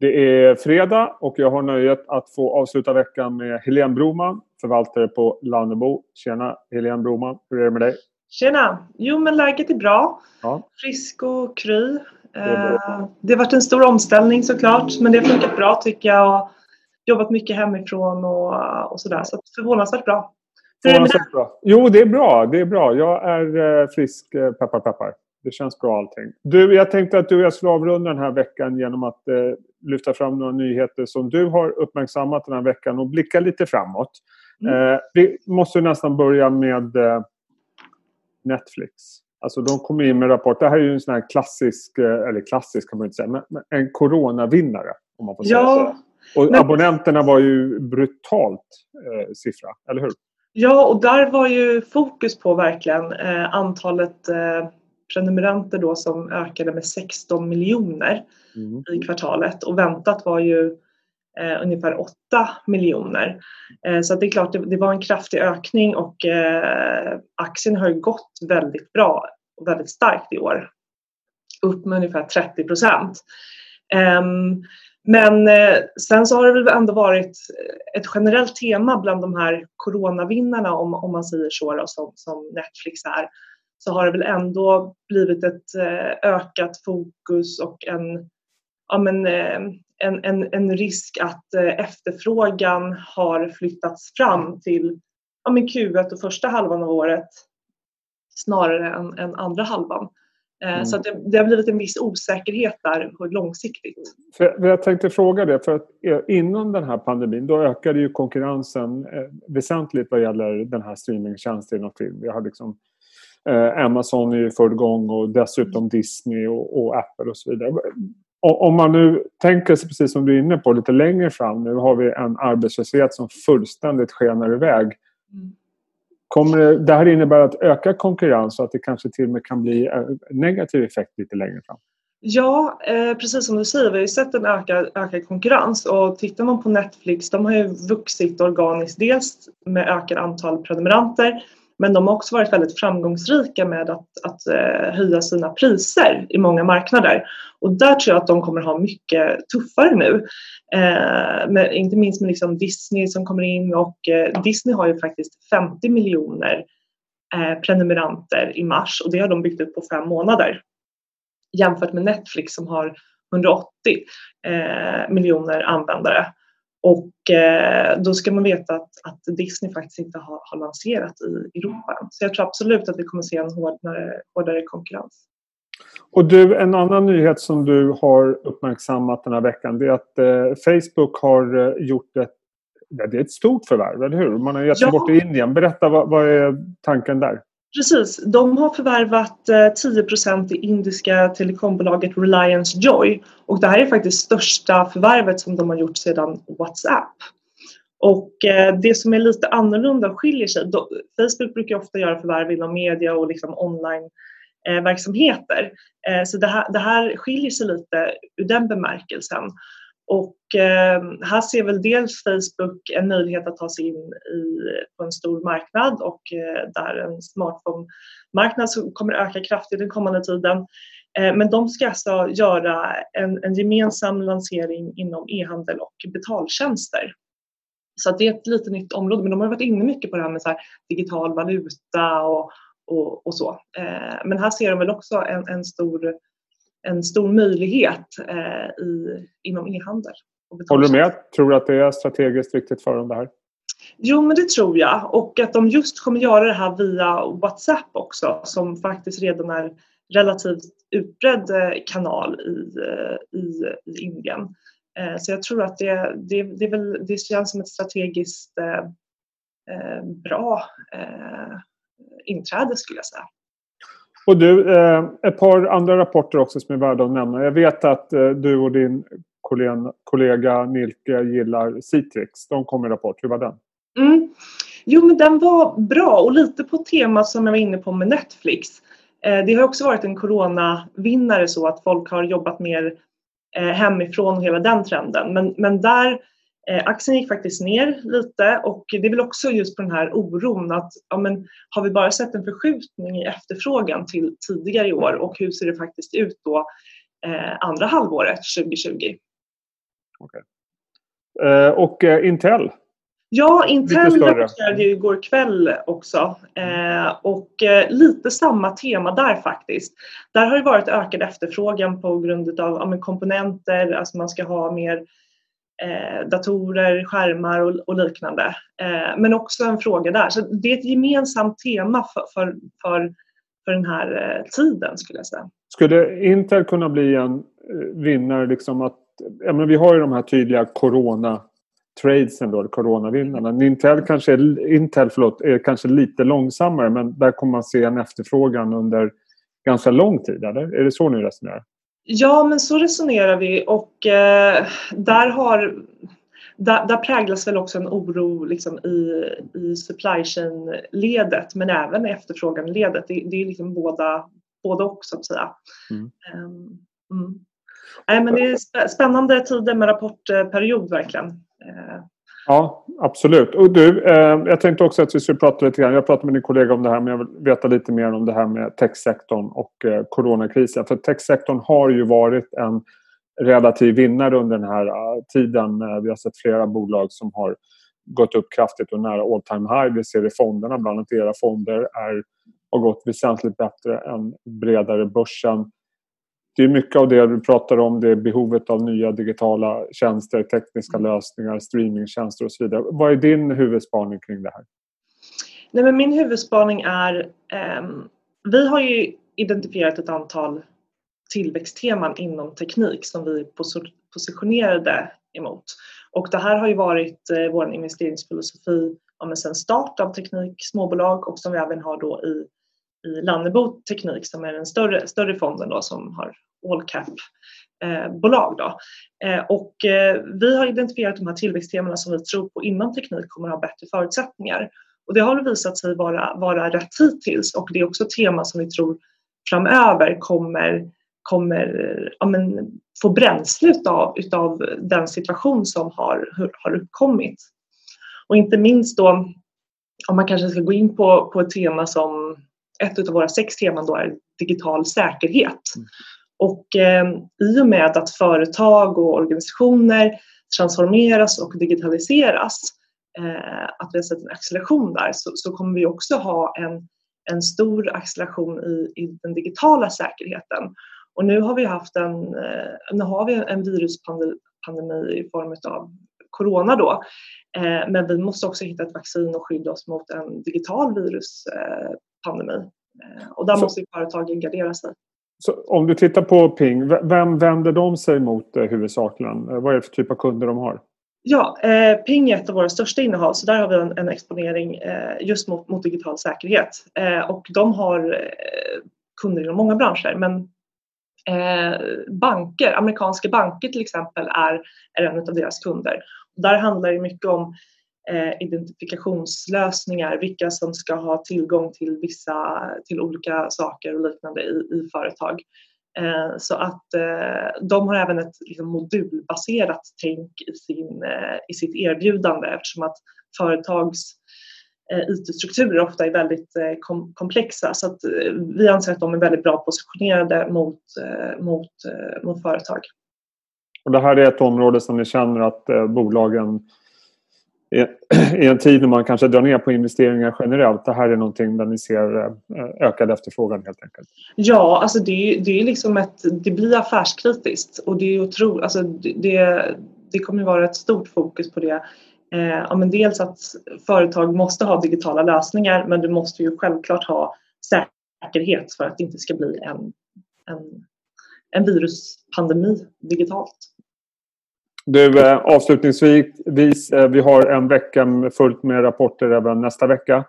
Det är fredag och jag har nöjet att få avsluta veckan med Helene Broman, förvaltare på Lannebo. Tjena Helene Broman, hur är det med dig? Tjena! Jo men läget är bra. Ja. Frisk och kry. Det, eh, det har varit en stor omställning såklart men det har funkat bra tycker jag. Och jobbat mycket hemifrån och, och sådär så förvånansvärt bra. Det bra. Jo det är bra, det är bra. Jag är eh, frisk, eh, peppar peppar. Det känns bra allting. Du, jag tänkte att du och jag skulle avrunda den här veckan genom att eh, lyfta fram några nyheter som du har uppmärksammat den här veckan och blicka lite framåt. Mm. Eh, vi måste nästan börja med eh, Netflix. Alltså de kommer in med rapport. Det här är ju en sån här klassisk, eh, eller klassisk kan man inte säga, men, men en coronavinnare. Om man får säga ja, så. Och men... abonnenterna var ju brutalt eh, siffra, eller hur? Ja, och där var ju fokus på verkligen eh, antalet eh, prenumeranter då som ökade med 16 miljoner mm. i kvartalet och väntat var ju eh, ungefär 8 miljoner. Eh, så det är klart, det, det, var en kraftig ökning och eh, aktien har ju gått väldigt bra och väldigt starkt i år. Upp med ungefär 30 procent. Ehm, men eh, sen så har det väl ändå varit ett generellt tema bland de här coronavinnarna om, om man säger så då, som, som Netflix är så har det väl ändå blivit ett eh, ökat fokus och en, ja men, eh, en, en, en risk att eh, efterfrågan har flyttats fram till ja men Q1 och första halvan av året snarare än, än andra halvan. Mm. Så det, det, har blivit en viss osäkerhet där långsiktigt. För jag tänkte fråga det, för att innan den här pandemin då ökade ju konkurrensen väsentligt vad gäller den här streamingtjänsten och film. Vi har liksom Eh, Amazon är ju full gång och dessutom Disney och, och, Apple och så vidare. Om man nu tänker sig, precis som du är inne på, lite längre fram. Nu har vi en arbetslöshet som fullständigt skenar iväg. Mm. Kommer det, det här innebära att öka konkurrens så att det kanske till och med kan bli en negativ effekt lite längre fram? Ja, eh, precis som du säger, vi har ju sett en ökad, ökad konkurrens och tittar man på Netflix, de har ju vuxit organiskt, dels med ökat antal prenumeranter men de har också varit väldigt framgångsrika med att, att eh, höja sina priser i många marknader. Och där tror jag att de kommer ha mycket tuffare nu. Eh, med, inte minst med liksom Disney som kommer in och eh, Disney har ju faktiskt 50 miljoner eh, prenumeranter i mars och det har de byggt upp på fem månader. Jämfört med Netflix som har 180 eh, miljoner användare. Och eh, då ska man veta att, att Disney faktiskt inte har, har, lanserat i Europa. Så jag tror absolut att vi kommer se en hårdare, hårdare konkurrens. Och du, en annan nyhet som du har uppmärksammat den här veckan det är att eh, Facebook har eh, gjort ett, det är ett stort förvärv, eller hur? Man har gett ja. bort till Indien. Berätta, vad, vad är tanken där? Precis, de har förvärvat 10 eh, i indiska telekombolaget Reliance Joy och det här är faktiskt största förvärvet som de har gjort sedan WhatsApp. Och eh, det som är lite annorlunda skiljer sig, Facebook brukar ofta göra förvärv inom media och liksom online eh, verksamheter. Eh, så det här, det här skiljer sig lite ur den bemärkelsen. Och eh, här ser väl dels Facebook en möjlighet att ta sig in i, på en stor marknad och eh, där en smartphone-marknad kommer öka kraftigt den kommande tiden. Eh, men de ska alltså göra en, en gemensam lansering inom e-handel och betaltjänster. Så det är ett lite nytt område, men de har varit inne mycket på det här med så här digital valuta och, och, och så. Eh, men här ser de väl också en, en stor en stor möjlighet eh, i, inom e-handel. Håller du med? Tror du att det är strategiskt viktigt för dem det här? Jo, men det tror jag och att de just kommer göra det här via WhatsApp också som faktiskt redan är relativt utbredd eh, kanal i, eh, i, i Indien. Eh, så jag tror att det, det, det, väl, det känns som ett strategiskt bra inträde skulle jag säga. Och du, eh, ett par andra rapporter också som är värda att nämna. Jag vet att eh, du och din kollega, Nilke gillar Citrix. De kom i rapport. Hur var den? Mm. Jo, men den var bra och lite på temat som jag var inne på med Netflix. Eh, det har också varit en coronavinnare så att folk har jobbat mer eh, hemifrån och hela den trenden. Men, men där aktien gick faktiskt ner lite och det är väl också just på den här oron att ja, men, har vi bara sett en förskjutning i efterfrågan till tidigare i år och hur ser det faktiskt ut då eh, andra halvåret 2020? Okay. Eh, och eh, Intel? Ja, Intel rapporterade ju igår kväll också eh, och eh, lite samma tema där faktiskt. Där har det varit ökad efterfrågan på grund av ja, komponenter, alltså man ska ha mer eh, datorer, skärmar och, och liknande. Eh, men också en fråga där. Så det är ett gemensamt tema för, för, för, för den här eh, tiden skulle jag säga. Skulle Intel kunna bli en eh, vinnare liksom att ja, men vi har ju de här tydliga corona tradesen då, coronavinnarna. Intel, kanske, Intel förlåt, är kanske lite långsammare men där kommer man se en efterfrågan under ganska lång tid, eller? Är det så ni resonerar? Ja, men så resonerar vi och eh, där har där, där, präglas väl också en oro liksom i, i supply chain-ledet men även efterfrågan-ledet. Det, det är liksom båda, båda också så att säga. Mm. Um, mm. Nej, men det är spännande tider med rapportperiod verkligen. Eh, Ja, absolut. Och du, eh, jag tänkte också att vi skulle prata lite grann. Jag pratade med din kollega om det här men jag vill veta lite mer om det här med techsektorn och eh, coronakrisen. För techsektorn har ju varit en relativ vinnare under den här uh, tiden. Uh, vi har sett flera bolag som har gått upp kraftigt och nära all time high. Vi ser i fonderna, bland annat era fonder, är, har gått väsentligt bättre än bredare börsen det är mycket av det du pratar om. Det är behovet av nya digitala tjänster, tekniska mm. lösningar, streamingtjänster och så vidare. Vad är din huvudspaning kring det här? Nej, men min huvudspaning är... Eh, vi har ju identifierat ett antal tillväxtteman inom teknik som vi positionerade emot. Och det här har ju varit eh, vår investeringsfilosofi ja, sedan start av teknik, småbolag och som vi även har då i i Lannebo Teknik som är den större, större fonden då, som har all cap eh, bolag. Då. Eh, och eh, vi har identifierat de här tillväxttemana som vi tror på inom teknik kommer att ha bättre förutsättningar. Och det har visat sig vara, vara rätt hittills och det är också tema som vi tror framöver kommer, kommer eh, ja, men, få bränsle utav, utav den situation som har, har uppkommit. Och inte minst då om man kanske ska gå in på, på ett tema som ett av våra sex teman då är digital säkerhet. Mm. Och eh, i och med att företag och organisationer transformeras och digitaliseras, eh, att vi har sett en acceleration där, så, så, kommer vi också ha en, en stor acceleration i, i den digitala säkerheten. Och nu har vi haft en, eh, nu har vi en viruspandemi i form av corona då. Eh, men vi måste också hitta ett vaccin och skydda oss mot en digital viruspandemi. Eh, och där måste företagen gardera sig. Så om du tittar på Ping, vem vänder de sig mot eh, huvudsakligen? Eh, vad är det för typ av kunder de har? Ja, eh, Ping är ett av våra största innehav så där har vi en, en exponering eh, just mot, mot, digital säkerhet. Eh, och de har eh, kunder inom många branscher men eh, banker, amerikanska banker till exempel är, är en av deras kunder. Och där handlar det mycket om Eh, identifikationslösningar, vilka som ska ha tillgång till vissa, till olika saker och liknande i, i företag. Eh, så att eh, de har även ett liksom, modulbaserat tänk i, sin, eh, i sitt erbjudande eftersom att företags eh, IT-strukturer ofta är väldigt eh, kom komplexa så att eh, vi anser att de är väldigt bra positionerade mot, eh, mot, mot företag. Och det här är ett område som ni känner att bolagen i en tid när man kanske drar ner på investeringar generellt. Det här är någonting där ni ser eh, ökad efterfrågan helt enkelt. Ja, alltså det, det är liksom ett, det blir affärskritiskt och det är otro, alltså det, det kommer vara ett stort fokus på det. Eh, ja, men dels att företag måste ha digitala lösningar men du måste ju självklart ha säkerhet för att det inte ska bli en, en, en viruspandemi digitalt. Du, eh, avslutningsvis, eh, vi har en vecka fullt med rapporter även nästa vecka.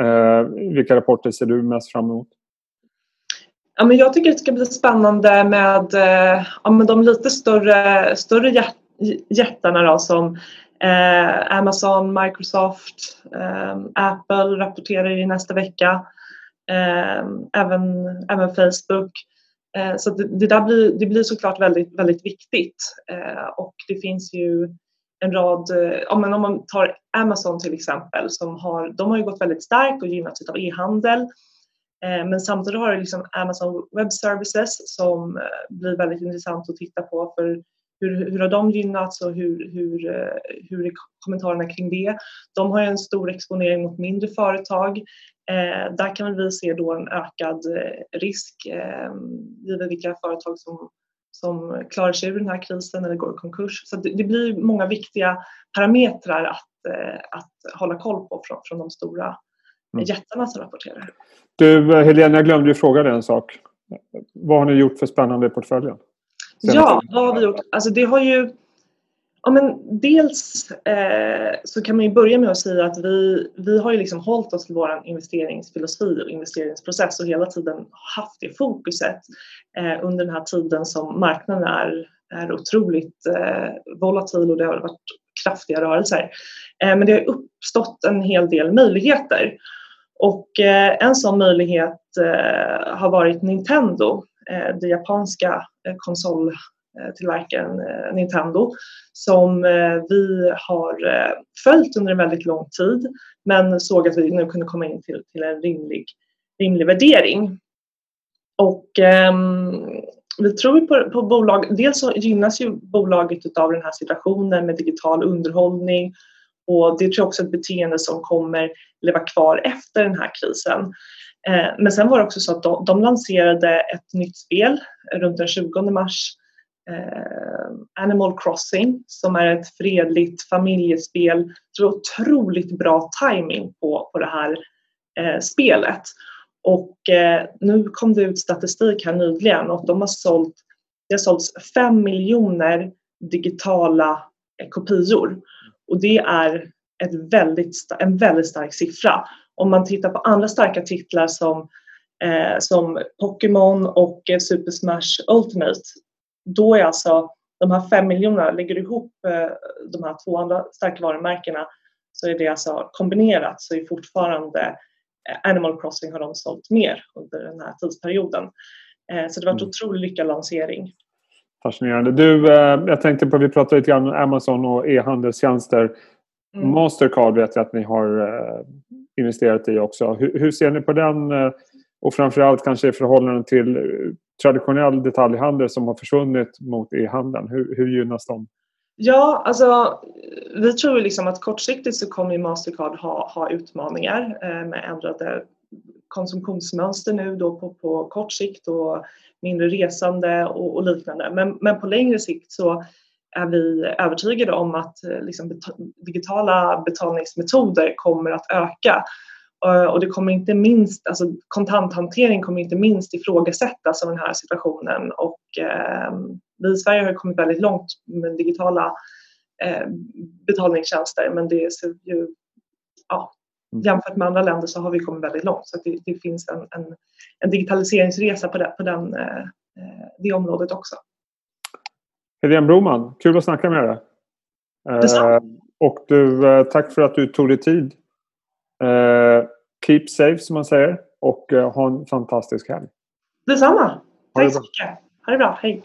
Eh, vilka rapporter ser du mest fram emot? Ja, men jag tycker det ska bli spännande med, ja, med de lite större, större jättarna då, som eh, Amazon, Microsoft, eh, Apple rapporterar i nästa vecka. Eh, även, även Facebook. Eh, så det, det, där blir, det blir såklart väldigt, väldigt viktigt eh, och det finns ju en rad, eh, ja, men om man tar Amazon till exempel, som har, de har ju gått väldigt starkt och gynnats av e-handel. Men samtidigt har du liksom Amazon Web Services som blir väldigt intressant att titta på för hur, hur har de gynnats och hur, hur, hur är kommentarerna kring det? De har ju en stor exponering mot mindre företag. Eh, där kan vi se då en ökad risk eh, givet vilka företag som som klarar sig ur den här krisen eller går i konkurs. Så det, det blir många viktiga parametrar att, eh, att hålla koll på från, från de stora mm. jättarna som rapporterar. Du Helena, jag glömde ju fråga dig en sak. Vad har ni gjort för spännande i portföljen? Ja, vad har vi gjort? Alltså det har ju Ja, men dels eh, så kan man ju börja med att säga att vi, vi har ju liksom hållit oss till vår investeringsfilosofi och investeringsprocess och hela tiden haft det fokuset eh, under den här tiden som marknaden är, är otroligt eh, volatil och det har varit kraftiga rörelser. Eh, men det har uppstått en hel del möjligheter och eh, en sån möjlighet eh, har varit Nintendo, eh, det japanska eh, konsol Eh, tillverkaren eh, Nintendo som eh, vi har följt under en väldigt lång tid men såg att vi nu kunde komma in till, till en rimlig, rimlig värdering. Och eh, vi tror på, på bolag, dels så gynnas ju bolaget av den här situationen med digital underhållning och det tror jag också är ett beteende som kommer leva kvar efter den här krisen. Eh, men sen var det också så att de, de lanserade ett nytt spel runt den 20 mars eh, Animal Crossing som är ett fredligt familjespel. Det var otroligt bra timing på, på det här eh, spelet. Och eh, nu kom det ut statistik här nyligen och de har sålt, det har sålts 5 miljoner digitala eh, kopior och det är ett väldigt, en väldigt stark siffra. Om man tittar på andra starka titlar som, eh, som Pokémon och eh, Super Smash Ultimate då är alltså de här fem miljonerna, lägger du ihop eh, de här två andra starka varumärkena så är det alltså kombinerat så är fortfarande eh, Animal Crossing har de sålt mer under den här tidsperioden. Eh, så det var en mm. otroligt lyckad lansering. Fascinerande. Du, jag tänkte på, vi pratade lite grann om Amazon och e-handelstjänster. Mm. Mastercard vet jag att ni har investerat i också. Hur, hur ser ni på den och framförallt kanske i förhållande till traditionell detaljhandel som har försvunnit mot e-handeln? Hur, hur gynnas de? Ja, alltså vi tror liksom att kortsiktigt så kommer Mastercard ha, ha utmaningar eh, med ändrade konsumtionsmönster nu då på, på kort sikt och mindre resande och, och liknande. Men, men på längre sikt så är vi övertygade om att eh, liksom, digitala betalningsmetoder kommer att öka och det kommer inte minst, alltså kontanthantering kommer inte minst ifrågasättas av den här situationen och eh, vi i Sverige har kommit väldigt långt med digitala eh, betalningstjänster men det ser ju, ja, mm. jämfört med andra länder så har vi kommit väldigt långt så det, det, finns en, en, en digitaliseringsresa på, det, på den, eh, eh det området också. Helene Broman, kul att snacka med dig. Eh, och du, eh, tack för att du tog dig tid Eh, keep safe som man säger och eh, ha en fantastisk helg. Detsamma. Tack så mycket. Ha det bra. Hej.